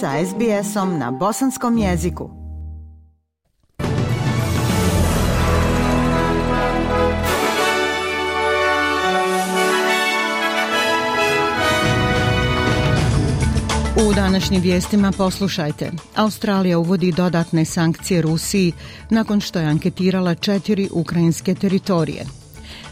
sa SBS-om na bosanskom jeziku. U današnjim vijestima poslušajte. Australija uvodi dodatne sankcije Rusiji nakon što je anketirala četiri ukrajinske teritorije.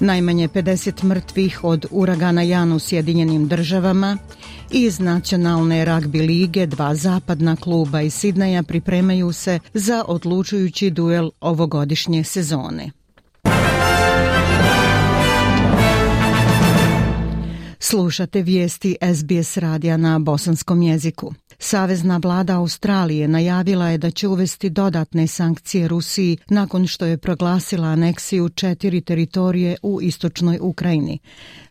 Najmanje 50 mrtvih od uragana Jan u Sjedinjenim državama – Iz nacionalne ragbi lige dva zapadna kluba iz Sidneja pripremaju se za odlučujući duel ovogodišnje sezone. Slušate vijesti SBS radija na bosanskom jeziku. Savezna vlada Australije najavila je da će uvesti dodatne sankcije Rusiji nakon što je proglasila aneksiju četiri teritorije u istočnoj Ukrajini.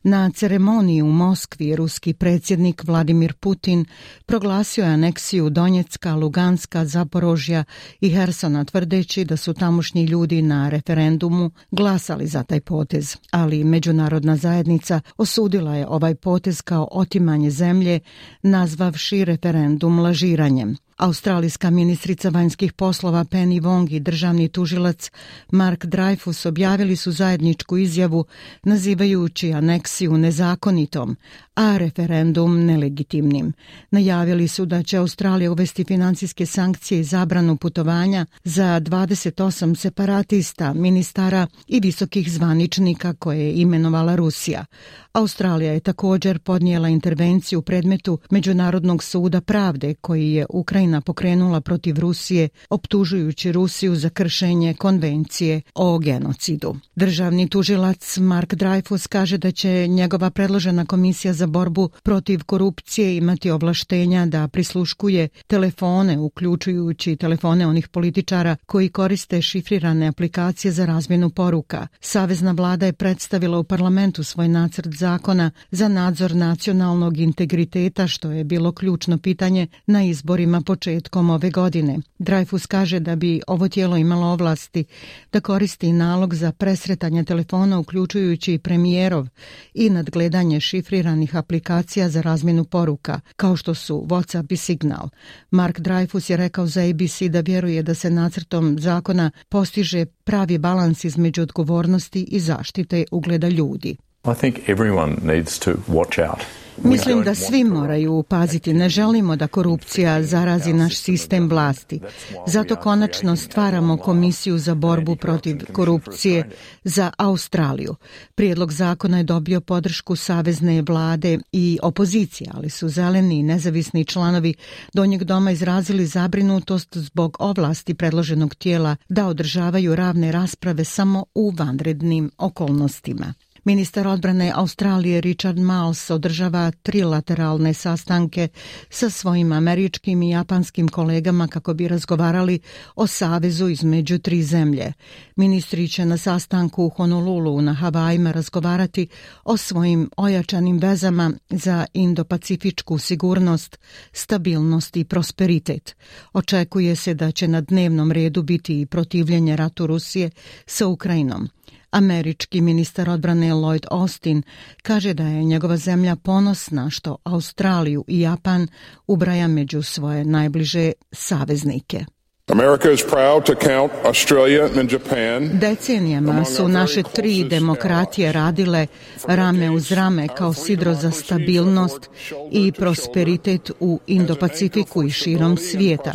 Na ceremoniji u Moskvi ruski predsjednik Vladimir Putin proglasio je aneksiju Donjecka, Luganska, Zaporožja i Hersona tvrdeći da su tamošnji ljudi na referendumu glasali za taj potez, ali međunarodna zajednica osudila je ovaj potez kao otimanje zemlje nazvavši referendum referendum lažiranjem. Australijska ministrica vanjskih poslova Penny Wong i državni tužilac Mark Dreyfus objavili su zajedničku izjavu nazivajući aneksiju nezakonitom, a referendum nelegitimnim. Najavili su da će Australija uvesti financijske sankcije i zabranu putovanja za 28 separatista, ministara i visokih zvaničnika koje je imenovala Rusija. Australija je također podnijela intervenciju u predmetu Međunarodnog suda pravde koji je Ukrajina Ukrajina pokrenula protiv Rusije optužujući Rusiju za kršenje konvencije o genocidu. Državni tužilac Mark Dreyfus kaže da će njegova predložena komisija za borbu protiv korupcije imati oblaštenja da prisluškuje telefone, uključujući telefone onih političara koji koriste šifrirane aplikacije za razmjenu poruka. Savezna vlada je predstavila u parlamentu svoj nacrt zakona za nadzor nacionalnog integriteta, što je bilo ključno pitanje na izborima početka početkom ove godine. Dreyfus kaže da bi ovo tijelo imalo ovlasti da koristi nalog za presretanje telefona uključujući i premijerov i nadgledanje šifriranih aplikacija za razmjenu poruka, kao što su WhatsApp i Signal. Mark Dreyfus je rekao za ABC da vjeruje da se nacrtom zakona postiže pravi balans između odgovornosti i zaštite ugleda ljudi. I think everyone needs to watch out. Mislim da svi moraju upaziti. Ne želimo da korupcija zarazi naš sistem vlasti. Zato konačno stvaramo komisiju za borbu protiv korupcije za Australiju. Prijedlog zakona je dobio podršku savezne vlade i opozicije, ali su zeleni i nezavisni članovi donjeg doma izrazili zabrinutost zbog ovlasti predloženog tijela da održavaju ravne rasprave samo u vanrednim okolnostima. Ministar odbrane Australije Richard Miles održava trilateralne sastanke sa svojim američkim i japanskim kolegama kako bi razgovarali o savezu između tri zemlje. Ministri će na sastanku u Honolulu na Havajima razgovarati o svojim ojačanim vezama za indopacifičku sigurnost, stabilnost i prosperitet. Očekuje se da će na dnevnom redu biti i protivljenje ratu Rusije sa Ukrajinom. Američki ministar odbrane Lloyd Austin kaže da je njegova zemlja ponosna što Australiju i Japan ubraja među svoje najbliže saveznike. America is proud to count Australia and Japan. Decenijama su naše tri demokratije radile rame uz rame kao sidro za stabilnost i prosperitet u Indo-Pacifiku i širom svijeta.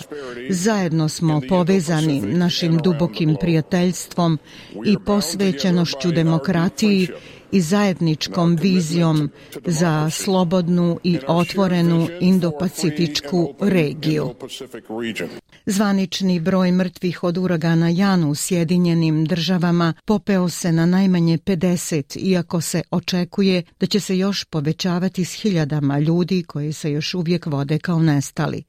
Zajedno smo povezani našim dubokim prijateljstvom i posvećenošću demokratiji i zajedničkom vizijom za slobodnu i otvorenu indopacifičku regiju. Zvanični broj mrtvih od uragana Janu u Sjedinjenim državama popeo se na najmanje 50, iako se očekuje da će se još povećavati s hiljadama ljudi koji se još uvijek vode kao nestali.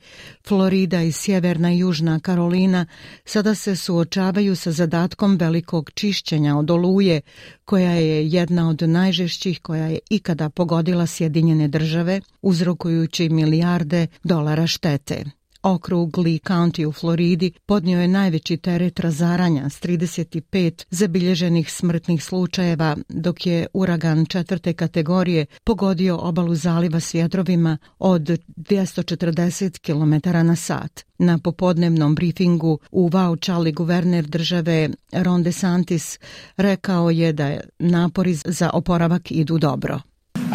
Florida i Sjeverna i Južna Karolina sada se suočavaju sa zadatkom velikog čišćenja od oluje, koja je jedna od najžešćih koja je ikada pogodila Sjedinjene države, uzrokujući milijarde dolara štete okrug Lee County u Floridi podnio je najveći teret razaranja s 35 zabilježenih smrtnih slučajeva, dok je uragan četvrte kategorije pogodio obalu zaliva s vjetrovima od 240 km na sat. Na popodnevnom briefingu u Vaučali guverner države Ron DeSantis rekao je da napori za oporavak idu dobro.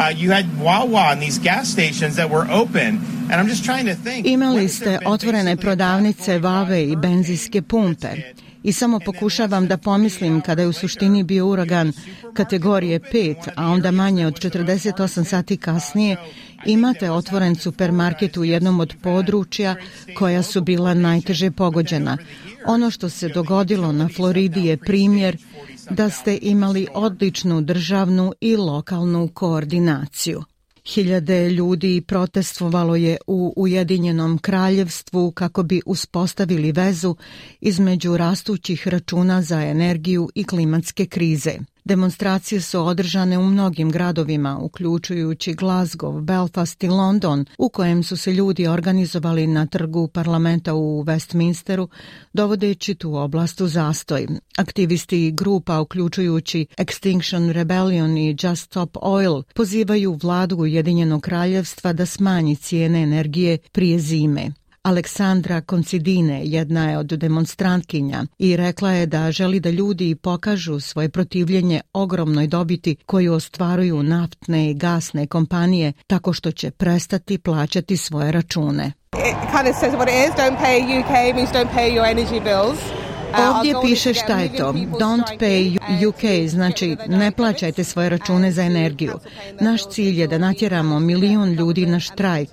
Uh, you had Wawa and these gas stations that were open. And I'm just trying to think. Imali ste otvorene prodavnice Vave i benzinske pumpe. Hurricane? i samo pokušavam da pomislim kada je u suštini bio uragan kategorije 5, a onda manje od 48 sati kasnije, imate otvoren supermarket u jednom od područja koja su bila najteže pogođena. Ono što se dogodilo na Floridi je primjer da ste imali odličnu državnu i lokalnu koordinaciju. Hiljade ljudi protestovalo je u Ujedinjenom kraljevstvu kako bi uspostavili vezu između rastućih računa za energiju i klimatske krize. Demonstracije su održane u mnogim gradovima, uključujući Glasgow, Belfast i London, u kojem su se ljudi organizovali na trgu parlamenta u Westminsteru, dovodeći tu oblast u zastoj. Aktivisti i grupa, uključujući Extinction Rebellion i Just Stop Oil, pozivaju vladu Ujedinjenog kraljevstva da smanji cijene energije prije zime. Aleksandra Concidine jedna je od demonstrantkinja i rekla je da želi da ljudi pokažu svoje protivljenje ogromnoj dobiti koju ostvaruju naftne i gasne kompanije tako što će prestati plaćati svoje račune. It kind of says what it is, don't pay UK means don't pay your energy bills. Ovdje piše šta je to. Don't pay eh, UK, znači ne plaćajte svoje račune za energiju. Naš cilj je da natjeramo milion ljudi na štrajk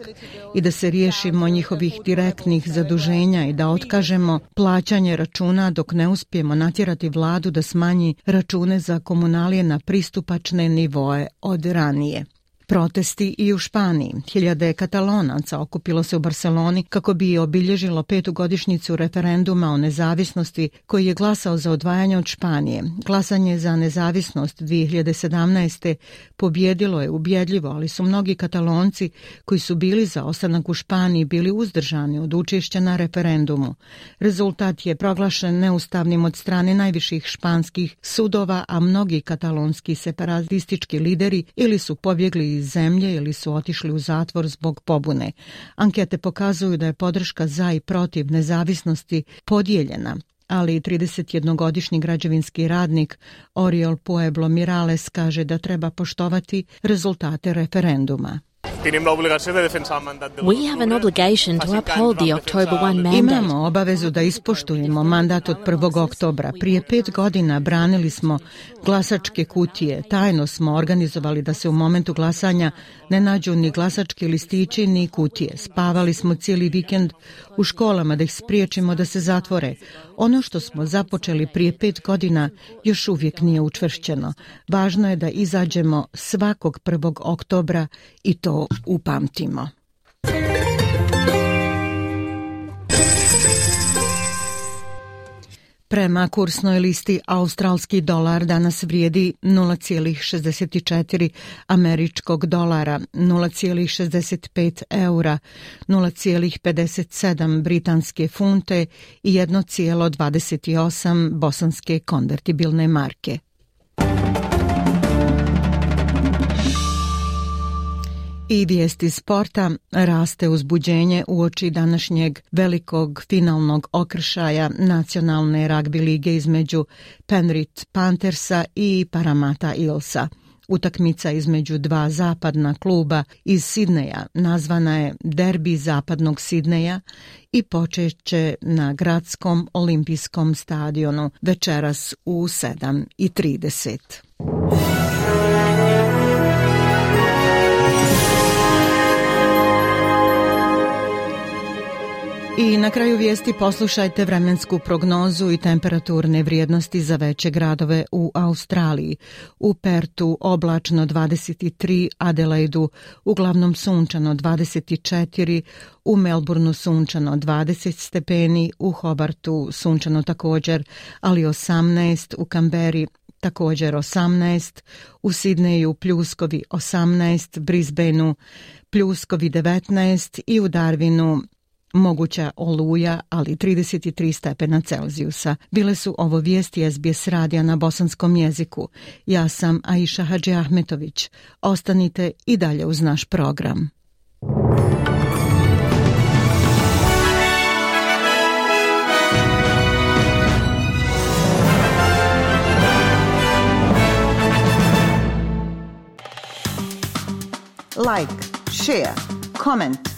i da se riješimo njihovih direktnih zaduženja i da otkažemo plaćanje računa dok ne uspijemo natjerati vladu da smanji račune za komunalije na pristupačne nivoe od ranije. Protesti i u Španiji. Hiljade katalonaca okupilo se u Barceloni kako bi obilježilo petu godišnicu referenduma o nezavisnosti koji je glasao za odvajanje od Španije. Glasanje za nezavisnost 2017. pobjedilo je ubjedljivo, ali su mnogi katalonci koji su bili za ostanak u Španiji bili uzdržani od učešća na referendumu. Rezultat je proglašen neustavnim od strane najviših španskih sudova, a mnogi katalonski separatistički lideri ili su pobjegli iz zemlje ili su otišli u zatvor zbog pobune. Ankete pokazuju da je podrška za i protiv nezavisnosti podijeljena ali 31-godišnji građevinski radnik Oriol Pueblo Mirales kaže da treba poštovati rezultate referenduma. We have an obligation to uphold the October 1 mandate. Imamo obavezu da ispoštujemo mandat od 1. oktobra. Prije pet godina branili smo glasačke kutije. Tajno smo organizovali da se u momentu glasanja ne nađu ni glasački listići ni kutije. Spavali smo cijeli vikend u školama da ih spriječimo da se zatvore. Ono što smo započeli prije pet godina još uvijek nije učvršćeno. Važno je da izađemo svakog 1. oktobra i to upamtimo. Thank you. Prema kursnoj listi australski dolar danas vrijedi 0,64 američkog dolara, 0,65 eura, 0,57 britanske funte i 1,28 bosanske konvertibilne marke. I vijesti sporta raste uzbuđenje u oči današnjeg velikog finalnog okršaja nacionalne ragbi lige između Penrit Panthersa i Paramata Ilsa. Utakmica između dva zapadna kluba iz Sidneja nazvana je Derbi zapadnog Sidneja i počeće na gradskom olimpijskom stadionu večeras u 7.30. Muzika I na kraju vijesti poslušajte vremensku prognozu i temperaturne vrijednosti za veće gradove u Australiji. U Pertu oblačno 23, Adelaidu uglavnom sunčano 24, u Melbourneu sunčano 20 stepeni, u Hobartu sunčano također, ali 18, u Kamberi također 18, u Sidneju pljuskovi 18, Brisbaneu pljuskovi 19 i u Darwinu Moguća oluja, ali 33 stepena Celzijusa. Bile su ovo vijesti SBS radija na bosanskom jeziku. Ja sam Aisha Hadži Ahmetović. Ostanite i dalje uz naš program. Like, share, comment –